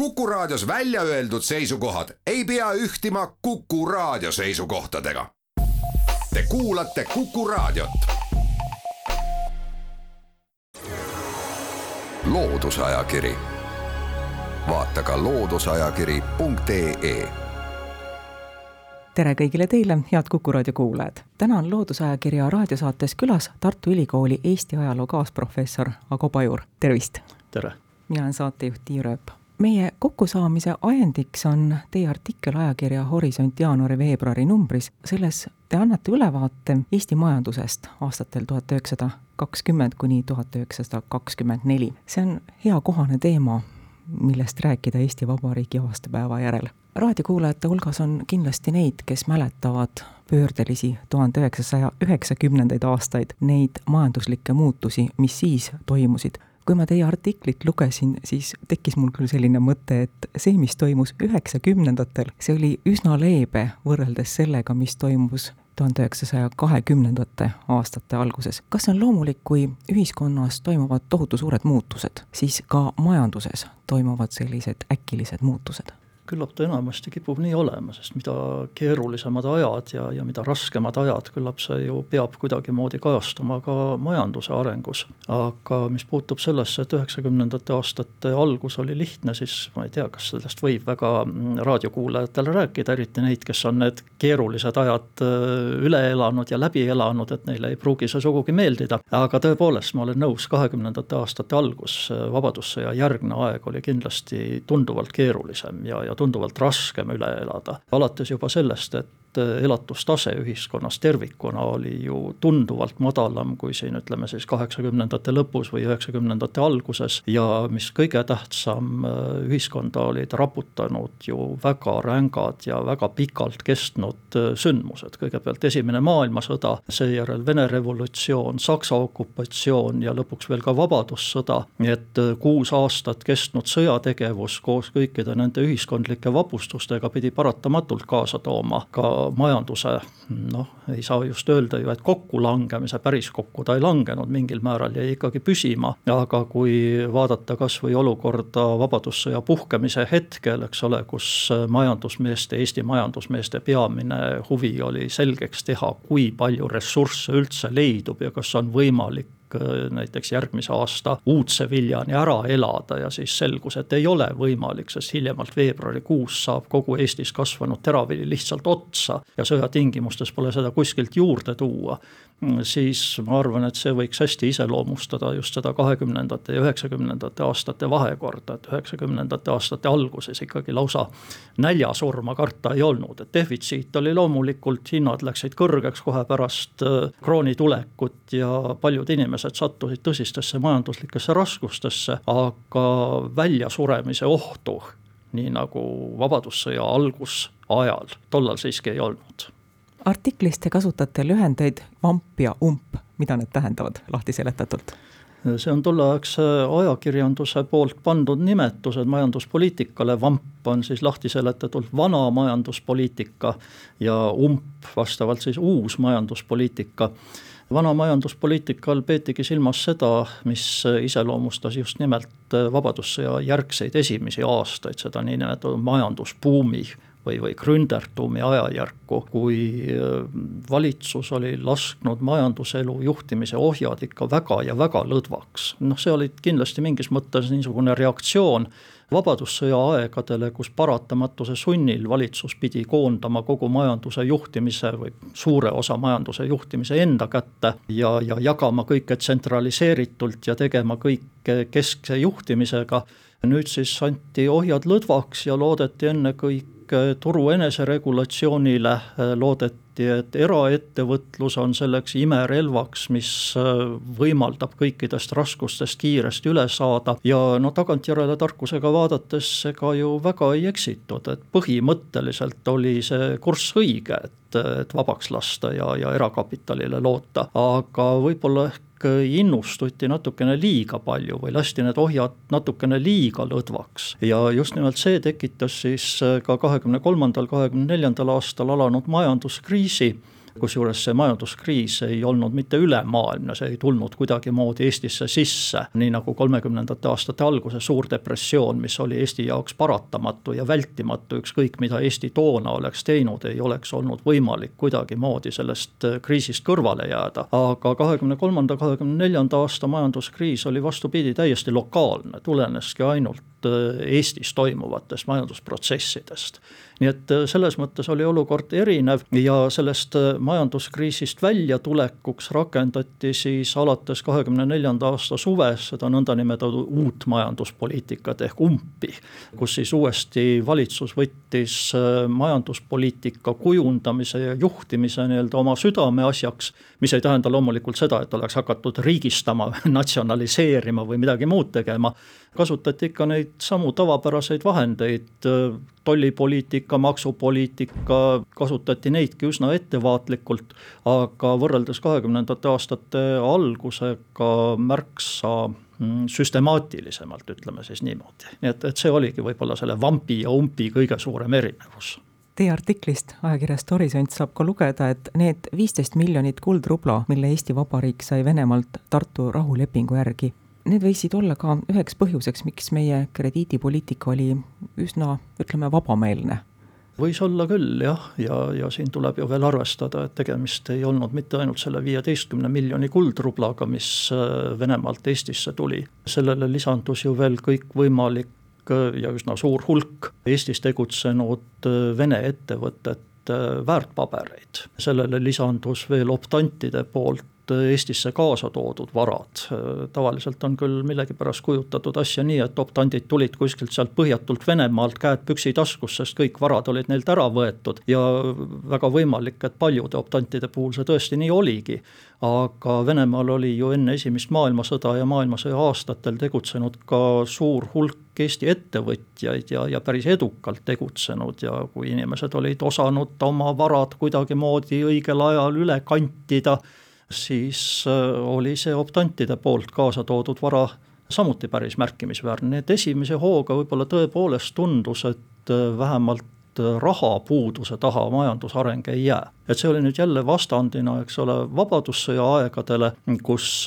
Kuku Raadios välja öeldud seisukohad ei pea ühtima Kuku Raadio seisukohtadega. Te kuulate Kuku Raadiot. loodusajakiri, vaata ka looduseajakiri.ee tere kõigile teile, head Kuku raadio kuulajad! täna on Loodusajakirja raadiosaates külas Tartu Ülikooli Eesti ajaloo kaasprofessor Ago Pajur, tervist! tere! mina olen saatejuht Tiia Rööp meie kokkusaamise ajendiks on teie artikkel ajakirja Horisont jaanuari-veebruari numbris. selles te annate ülevaate Eesti majandusest aastatel tuhat üheksasada kakskümmend kuni tuhat üheksasada kakskümmend neli. see on hea kohane teema, millest rääkida Eesti Vabariigi aastapäeva järel. raadiokuulajate hulgas on kindlasti neid, kes mäletavad pöördelisi tuhande üheksasaja üheksakümnendaid aastaid, neid majanduslikke muutusi, mis siis toimusid kui ma teie artiklit lugesin, siis tekkis mul küll selline mõte, et see, mis toimus üheksakümnendatel, see oli üsna leebe võrreldes sellega, mis toimus tuhande üheksasaja kahekümnendate aastate alguses. kas see on loomulik, kui ühiskonnas toimuvad tohutu suured muutused, siis ka majanduses toimuvad sellised äkilised muutused? Küllap ta enamasti kipub nii olema, sest mida keerulisemad ajad ja, ja mida raskemad ajad, küllap see ju peab kuidagimoodi kajastuma ka majanduse arengus. aga mis puutub sellesse, et üheksakümnendate aastate algus oli lihtne, siis ma ei tea, kas sellest võib väga raadiokuulajatele rääkida, eriti neid, kes on need keerulised ajad äh, üle elanud ja läbi elanud, et neile ei pruugi see sugugi meeldida. aga tõepoolest, ma olen nõus, kahekümnendate aastate algus, äh, Vabadussõja järgne aeg oli kindlasti tunduvalt keerulisem ja, ja tunduvalt raskem üle elada. alates juba sellest, et et elatustase ühiskonnas tervikuna oli ju tunduvalt madalam kui siin ütleme siis kaheksakümnendate lõpus või üheksakümnendate alguses. Ja mis kõige tähtsam, ühiskonda olid raputanud ju väga rängad ja väga pikalt kestnud sündmused, kõigepealt Esimene maailmasõda, seejärel Vene revolutsioon, Saksa okupatsioon ja lõpuks veel ka Vabadussõda, nii et kuus aastat kestnud sõjategevus koos kõikide nende ühiskondlike vapustustega pidi paratamatult kaasa tooma ka majanduse noh, ei saa just öelda ju, et kokkulangemise, päris kokku ta ei langenud, mingil määral jäi ikkagi püsima, aga kui vaadata kas või olukorda Vabadussõja puhkemise hetkel, eks ole, kus majandusmeeste, Eesti majandusmeeste peamine huvi oli selgeks teha, kui palju ressursse üldse leidub ja kas on võimalik näiteks järgmise aasta uudse viljani ära elada ja siis selgus, et ei ole võimalik, sest hiljemalt veebruarikuus saab kogu Eestis kasvanud teravili lihtsalt otsa ja sõjatingimustes pole seda kuskilt juurde tuua siis ma arvan, et see võiks hästi iseloomustada just seda kahekümnendate ja üheksakümnendate aastate vahekorda, et üheksakümnendate aastate alguses ikkagi lausa näljasurma karta ei olnud, et defitsiit oli loomulikult, hinnad läksid kõrgeks kohe pärast äh, krooni tulekut ja paljud inimesed sattusid tõsistesse majanduslikesse raskustesse, aga väljasuremise ohtu, nii nagu Vabadussõja algusajal, tollal siiski ei olnud artiklis te kasutate lühendeid VAMP ja UMP, mida need tähendavad, lahti seletatult? see on tolleaegse ajakirjanduse poolt pandud nimetused majanduspoliitikale, VAMP on siis lahti seletatult vana majanduspoliitika ja UMP vastavalt siis uus majanduspoliitika. Vana majanduspoliitika all peetigi silmas seda, mis iseloomustas just nimelt Vabadussõja järgseid esimesi aastaid, seda niinimetatud majandusbuumi või, või Gründertumi ajajärku, kui äh, valitsus oli lasknud majanduselu juhtimise ohjad ikka väga ja väga lõdvaks. noh, see oli kindlasti mingis mõttes niisugune reaktsioon Vabadussõja aegadele, kus paratamatuse sunnil valitsus pidi koondama kogu majanduse juhtimise või suure osa majanduse juhtimise enda kätte ja, ja jagama kõike tsentraliseeritult ja tegema kõike keskse juhtimisega. nüüd siis anti ohjad lõdvaks ja loodeti ennekõike turu eneseregulatsioonile, loodeti, et eraettevõtlus on selleks imerelvaks, mis äh, võimaldab kõikidest raskustest kiiresti üle saada ja no tagantjärele tarkusega vaadates ega ju väga ei eksitud, et põhimõtteliselt oli see kurss õige, et, et vabaks lasta ja, ja erakapitalile loota, aga võib-olla ehk innustuti natukene liiga palju või lasti need ohjad natukene liiga lõdvaks. ja just nimelt see tekitas siis ka kahekümne kolmandal, kahekümne neljandal aastal alanud majanduskriisi kusjuures see majanduskriis ei olnud mitte ülemaailmne, see ei tulnud kuidagimoodi Eestisse sisse, nii nagu kolmekümnendate aastate alguse suur depressioon, mis oli Eesti jaoks paratamatu ja vältimatu, ükskõik mida Eesti toona oleks teinud, ei oleks olnud võimalik kuidagimoodi sellest kriisist kõrvale jääda. aga kahekümne kolmanda, kahekümne neljanda aasta majanduskriis oli vastupidi, täiesti lokaalne, tuleneski ainult Eestis toimuvatest majandusprotsessidest nii et äh, selles mõttes oli olukord erinev ja sellest äh, majanduskriisist väljatulekuks rakendati siis alates kahekümne neljanda aasta suves seda nõndanimetatud uut majanduspoliitikat ehk umpi, kus siis uuesti valitsus võttis äh, majanduspoliitika kujundamise ja juhtimise nii-öelda oma südameasjaks, mis ei tähenda loomulikult seda, et oleks hakatud riigistama, natsionaliseerima või midagi muud tegema, kasutati ikka neid samu tavapäraseid vahendeid, tollipoliitika, maksupoliitika, kasutati neidki üsna ettevaatlikult, aga võrreldes kahekümnendate aastate algusega märksa mm, süstemaatilisemalt, ütleme siis niimoodi. nii et, et see oligi võib-olla selle vampi ja umpi kõige suurem erinevus Teie artiklist ajakirjast Horisont saab ka lugeda, et need viisteist miljonit kuldrubla, mille Eesti Vabariik sai Venemaalt Tartu rahulepingu järgi, need võisid olla ka üheks põhjuseks, miks meie krediidipoliitika oli üsna, ütleme, vabameelne võis olla küll jah, ja, ja siin tuleb ju veel arvestada, et tegemist ei olnud mitte ainult selle viieteistkümne miljoni kuldrublaga, mis äh, Venemaalt Eestisse tuli, sellele lisandus ju veel kõikvõimalik äh, ja üsna suur hulk Eestis tegutsenud äh, Vene ettevõtete väärtpabereid. sellele lisandus veel optantide poolt Eestisse kaasa toodud varad. tavaliselt on küll millegipärast kujutatud asja nii, et optandid tulid kuskilt sealt põhjatult Venemaalt, käed püksitaskus, sest kõik varad olid neilt ära võetud ja väga võimalik, et paljude optantide puhul see tõesti nii oligi. aga Venemaal oli ju enne esimest maailmasõda ja maailmasõja aastatel tegutsenud ka suur hulk Eesti ettevõtjaid ja, ja päris edukalt tegutsenud ja kui inimesed olid osanud oma varad kuidagimoodi õigel ajal üle kantida siis äh, oli see optantide poolt kaasa toodud vara samuti päris märkimisväärne, nii et esimese hooga võib-olla tõepoolest tundus, et äh, vähemalt äh, rahapuuduse taha majandusareng ei jää. et see oli nüüd jälle vastandina, eks ole, Vabadussõja aegadele, kus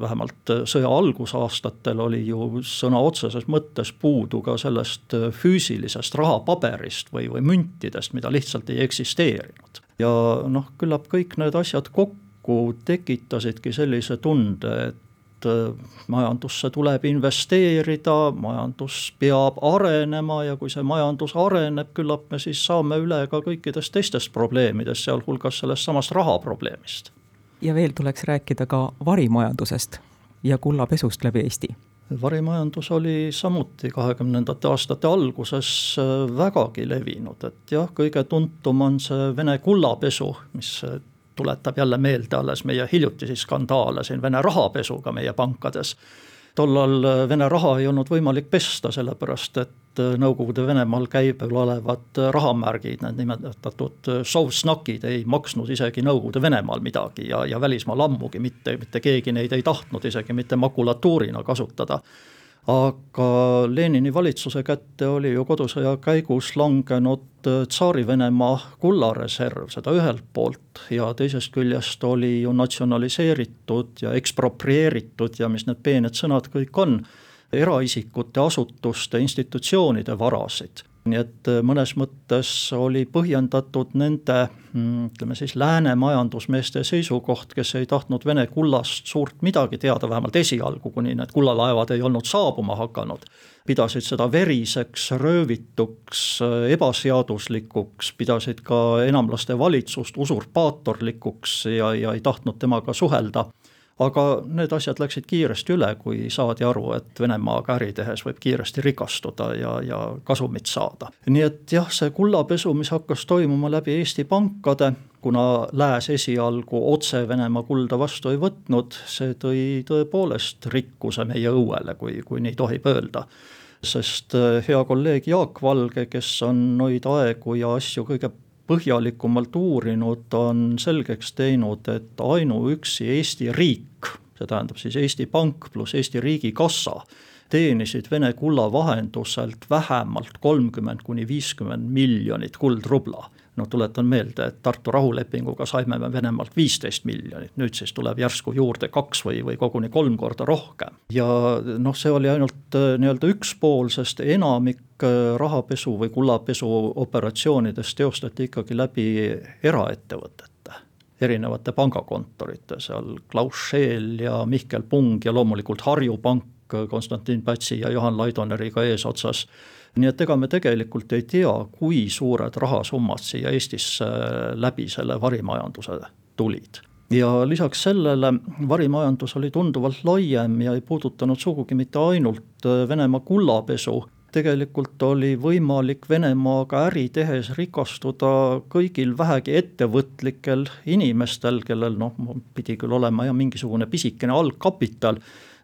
vähemalt sõja algusaastatel oli ju sõna otseses mõttes puudu ka sellest füüsilisest rahapaberist või, või müntidest, mida lihtsalt ei eksisteerinud. ja noh, küllap kõik need asjad kokku kokku tekitasidki sellise tunde, et äh, majandusse tuleb investeerida, majandus peab arenema ja kui see majandus areneb, küllap me siis saame üle ka kõikidest teistest probleemidest, sealhulgas sellest samast rahaprobleemist. ja veel tuleks rääkida ka varimajandusest ja kullapesust läbi Eesti varimajandus oli samuti kahekümnendate aastate alguses äh, vägagi levinud, et jah, kõige tuntum on see Vene kullapesu, mis tuletab jälle meelde alles meie hiljutisi skandaale siin Vene rahapesuga meie pankades. tollal äh, Vene raha ei olnud võimalik pesta, sellepärast et äh, Nõukogude Venemaal käibel olevad äh, rahamärgid, need nimetatud sovsnakid ei maksnud isegi Nõukogude Venemaal midagi ja, ja välismaal ammugi mitte, mitte keegi neid ei tahtnud isegi mitte makulatuurina kasutada aga Lenini valitsuse kätte oli ju kodusõja käigus langenud äh, Tsaari-Venemaa kullareserv, seda ühelt poolt, ja teisest küljest oli ju natsionaliseeritud ja eksproprieeritud ja mis need peened sõnad kõik on, eraisikute, asutuste, institutsioonide varasid nii et äh, mõnes mõttes oli põhjendatud nende mm, ütleme siis lääne majandusmeeste seisukoht, kes ei tahtnud Vene kullast suurt midagi teada, vähemalt esialgu, kuni need kullalaevad ei olnud saabuma hakanud. pidasid seda veriseks, röövituks, äh, ebaseaduslikuks, pidasid ka enamlaste valitsust usurpaatorlikuks ja, ja ei tahtnud temaga suhelda aga need asjad läksid kiiresti üle, kui saadi aru, et Venemaaga äri tehes võib kiiresti rikastuda ja, ja kasumit saada. nii et jah, see kullapesu, mis hakkas toimuma läbi Eesti pankade, kuna Lääs esialgu otse Venemaa kulda vastu ei võtnud, see tõi tõepoolest rikkuse meie õuele, kui, kui nii tohib öelda sest eh, hea kolleeg Jaak Valge, kes on noid aegu ja asju kõige põhjalikumalt uurinud, on selgeks teinud, et ainuüksi Eesti riik, see tähendab siis Eesti Pank pluss Eesti Riigikassa, teenisid Vene kulla vahenduselt vähemalt kolmkümmend kuni viiskümmend miljonit kuldrubla no tuletan meelde, et Tartu rahulepinguga saime me Venemaalt viisteist miljonit, nüüd siis tuleb järsku juurde kaks või, või koguni kolm korda rohkem. ja noh, see oli ainult äh, nii-öelda üks pool, sest enamik äh, rahapesu või kullapesu operatsioonidest teostati ikkagi läbi eraettevõtete erinevate pangakontorite, seal Klaus Scheel ja Mihkel Pung ja loomulikult Harju Pank Konstantin Pätsi ja Johan Laidoneriga eesotsas nii et ega me tegelikult ei tea, kui suured rahasummad siia Eestisse läbi selle varimajanduse tulid. Ja lisaks sellele varimajandus oli tunduvalt laiem ja ei puudutanud sugugi mitte ainult Venemaa kullapesu, tegelikult oli võimalik Venemaaga äri tehes rikastuda kõigil vähegi ettevõtlikel inimestel, kellel noh, pidi küll olema jah, mingisugune pisikene algkapital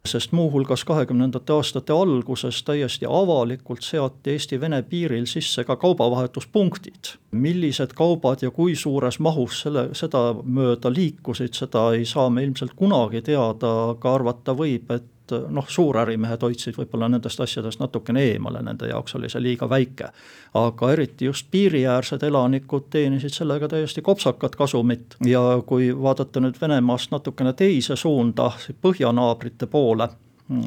sest muuhulgas kahekümnendate aastate alguses täiesti avalikult seati Eesti-Vene piiril sisse ka kaubavahetuspunktid. millised kaubad ja kui suures mahus selle, sedamööda liikusid, seda ei saa me ilmselt kunagi teada, aga arvata võib, et et noh, suurärimehed hoidsid võib-olla nendest asjadest natukene eemale, nende jaoks oli see liiga väike. aga eriti just piiriäärsed elanikud teenisid sellega täiesti kopsakat kasumit ja kui vaadata nüüd Venemaast natukene teise suunda, põhjanaabrite poole,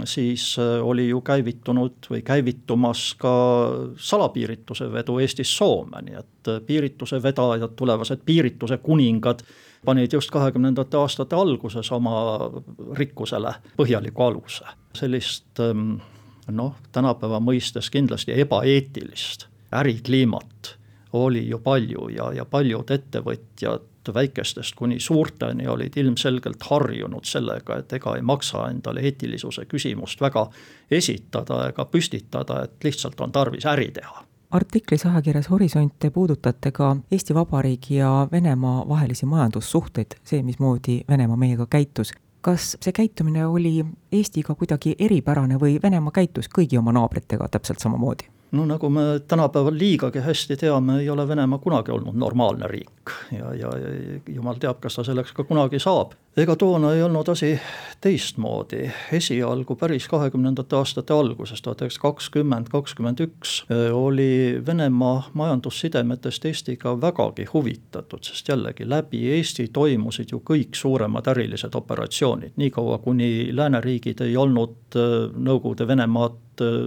siis äh, oli ju käivitunud või käivitumas ka salapiirituse vedu Eestist Soome, nii et äh, piirituse vedajad, tulevased piirituse kuningad panid just kahekümnendate aastate alguses oma rikkusele põhjaliku aluse. sellist ähm, noh, tänapäeva mõistes kindlasti ebaeetilist ärikliimat oli ju palju ja, ja paljud ettevõtjad väikestest kuni suurteni olid ilmselgelt harjunud sellega, et ega ei maksa endale eetilisuse küsimust väga esitada ega püstitada, et lihtsalt on tarvis äri teha artiklis ajakirjas Horisont te puudutate ka Eesti Vabariigi ja Venemaa vahelisi majandussuhteid, see, mismoodi Venemaa meiega käitus. kas see käitumine oli Eestiga kuidagi eripärane või Venemaa käitus kõigi oma naabritega täpselt samamoodi? no nagu me tänapäeval liigagi hästi teame, ei ole Venemaa kunagi olnud normaalne riik ja, ja, ja jumal teab, kas ta selleks ka kunagi saab. Ega toona ei olnud asi teistmoodi, esialgu päris kahekümnendate aastate alguses, tuhat üheksasada kakskümmend, kakskümmend üks, oli Venemaa majandussidemetest Eestiga vägagi huvitatud, sest jällegi läbi Eesti toimusid ju kõik suuremad ärilised operatsioonid, niikaua kuni lääneriigid ei olnud Nõukogude Venemaad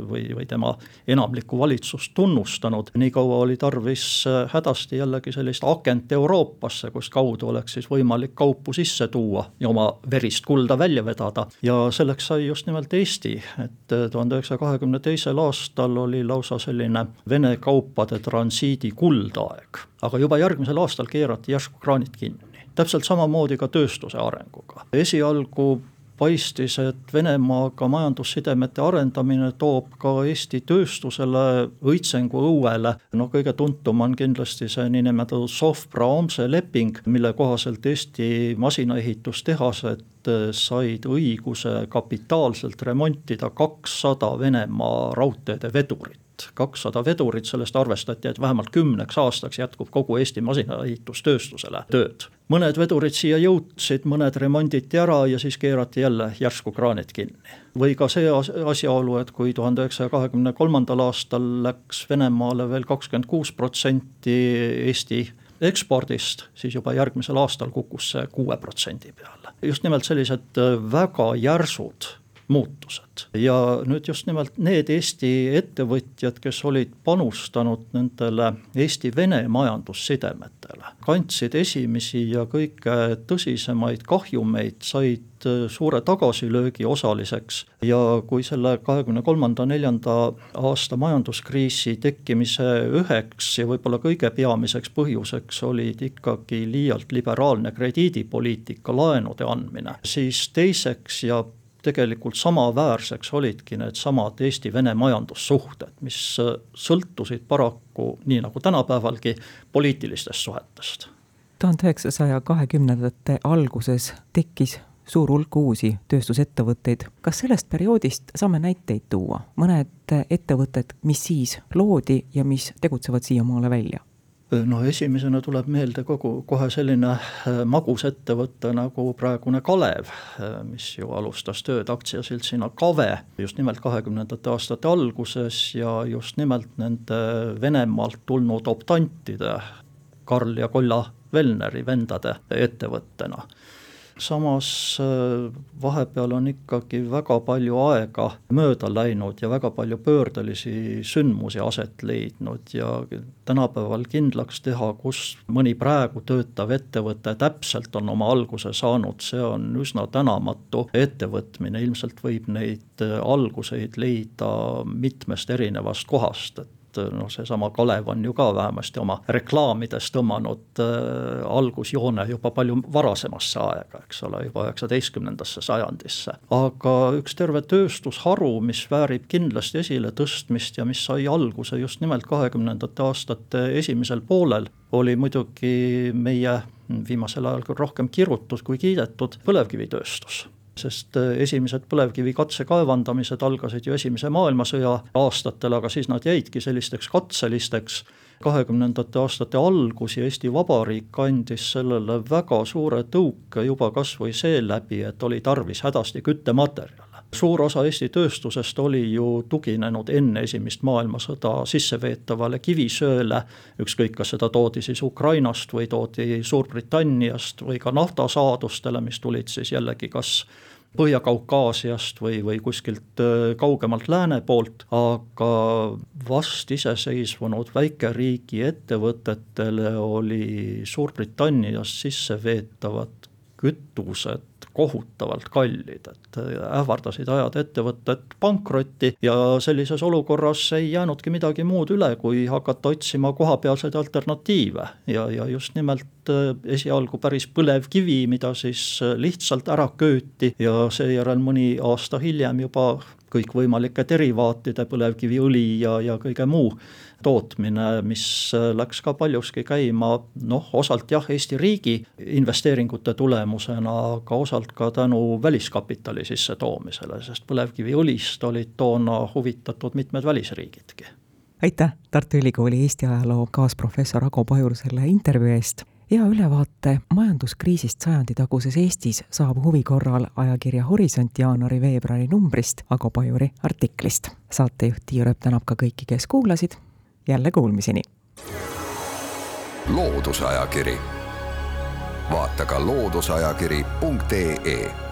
või, või tema enamlikku valitsust tunnustanud, nii kaua oli tarvis hädasti jällegi sellist akent Euroopasse, kust kaudu oleks siis võimalik kaupu sisse tuua ja oma verist kulda välja vedada. ja selleks sai just nimelt Eesti, et tuhande üheksasaja kahekümne teisel aastal oli lausa selline Vene kaupade transiidi kuldaeg. aga juba järgmisel aastal keerati järsku kraanid kinni täpselt samamoodi ka tööstuse arenguga. esialgu paistis, et Venemaaga majandussidemete arendamine toob ka Eesti tööstusele õitsengu õuele. noh, kõige tuntum on kindlasti see niinimetatud Sovpra-Omse leping, mille kohaselt Eesti masinaehitustehased said õiguse kapitaalselt remontida kakssada Venemaa raudteede vedurit kakssada vedurit, sellest arvestati, et vähemalt kümneks aastaks jätkub kogu Eesti masinaehitustööstusele tööd. mõned vedurid siia jõudsid, mõned remonditi ära ja siis keerati jälle järsku kraanid kinni. või ka see asjaolu, et kui tuhande üheksasaja kahekümne kolmandal aastal läks Venemaale veel kakskümmend kuus protsenti Eesti ekspordist, siis juba järgmisel aastal kukkus see kuue protsendi peale. just nimelt sellised väga järsud muutused. ja nüüd just nimelt need Eesti ettevõtjad, kes olid panustanud nendele Eesti-Vene majandussidemetele, kandsid esimesi ja kõige tõsisemaid kahjumeid, said suure tagasilöögi osaliseks ja kui selle kahekümne kolmanda, neljanda aasta majanduskriisi tekkimise üheks ja võib-olla kõige peamiseks põhjuseks olid ikkagi liialt liberaalne krediidipoliitika, laenude andmine, siis teiseks ja tegelikult samaväärseks olidki needsamad Eesti-Vene majandussuhted, mis äh, sõltusid paraku, nii nagu tänapäevalgi, poliitilistest suhetest. tuhande üheksasaja kahekümnendate alguses tekkis suur hulk uusi tööstusettevõtteid. kas sellest perioodist saame näiteid tuua, mõned ettevõtted, mis siis loodi ja mis tegutsevad siiamaale välja? No esimesena tuleb meelde kogu, kohe selline äh, magus ettevõte nagu praegune Kalev, äh, mis ju alustas tööd aktsiaseltsina Kave just nimelt kahekümnendate aastate alguses ja just nimelt nende Venemaalt tulnud optantide, Karl ja Kolla Velneri vendade ettevõttena samas äh, vahepeal on ikkagi väga palju aega mööda läinud ja väga palju pöördelisi sündmusi aset leidnud ja tänapäeval kindlaks teha, kus mõni praegu töötav ettevõte täpselt on oma alguse saanud, see on üsna tänamatu ettevõtmine, ilmselt võib neid äh, alguseid leida mitmest erinevast kohast, et et noh, seesama Kalev on ju ka vähemasti oma reklaamides tõmmanud äh, algusjoone juba palju varasemasse aega, eks ole, juba üheksateistkümnendasse sajandisse. aga üks terve tööstusharu, mis väärib kindlasti esiletõstmist ja mis sai alguse just nimelt kahekümnendate aastate esimesel poolel, oli muidugi meie viimasel ajal küll rohkem kirutud kui kiidetud põlevkivitööstus sest äh, esimesed põlevkivi katsekaevandamised algasid ju Esimese maailmasõja aastatel, aga siis nad jäidki sellisteks katselisteks. kahekümnendate aastate algus ja Eesti Vabariik andis sellele väga suure tõuke juba kas või seeläbi, et oli tarvis hädasti küttematerjale suur osa Eesti tööstusest oli ju tuginenud enne esimest maailmasõda sisseveetavale kivisööle, ükskõik, kas seda toodi siis Ukrainast või toodi Suurbritanniast või ka naftasaadustele, mis tulid siis jällegi kas Põhja-Kaukaasiast või, või kuskilt äh, kaugemalt lääne poolt, aga vast iseseisvunud väikeriigi ettevõtetele oli Suurbritanniast sisse veetavad kütused kohutavalt kallid, et ähvardasid ajada ettevõtted pankrotti ja sellises olukorras ei jäänudki midagi muud üle, kui hakata otsima kohapealseid alternatiive. Ja, ja just nimelt äh, esialgu päris põlevkivi, mida siis äh, lihtsalt ära kööti ja seejärel mõni aasta hiljem juba kõikvõimalike derivaatide, põlevkiviõli ja, ja kõige muu tootmine, mis läks ka paljuski käima noh, osalt jah, Eesti riigi investeeringute tulemusena, aga osalt ka tänu väliskapitali sissetoomisele, sest põlevkiviõlist olid toona huvitatud mitmed välisriigidki. aitäh, Tartu Ülikooli Eesti ajaloo kaasprofessor Ago Pajur selle intervjuu eest hea ülevaate majanduskriisist sajanditaguses Eestis saab huvi korral ajakirja Horisont jaanuari-veebruari numbrist Ago Pajuri artiklist. saatejuht Tiia Rööp tänab ka kõiki, kes kuulasid, jälle kuulmiseni! loodusajakiri, vaata ka looduseajakiri.ee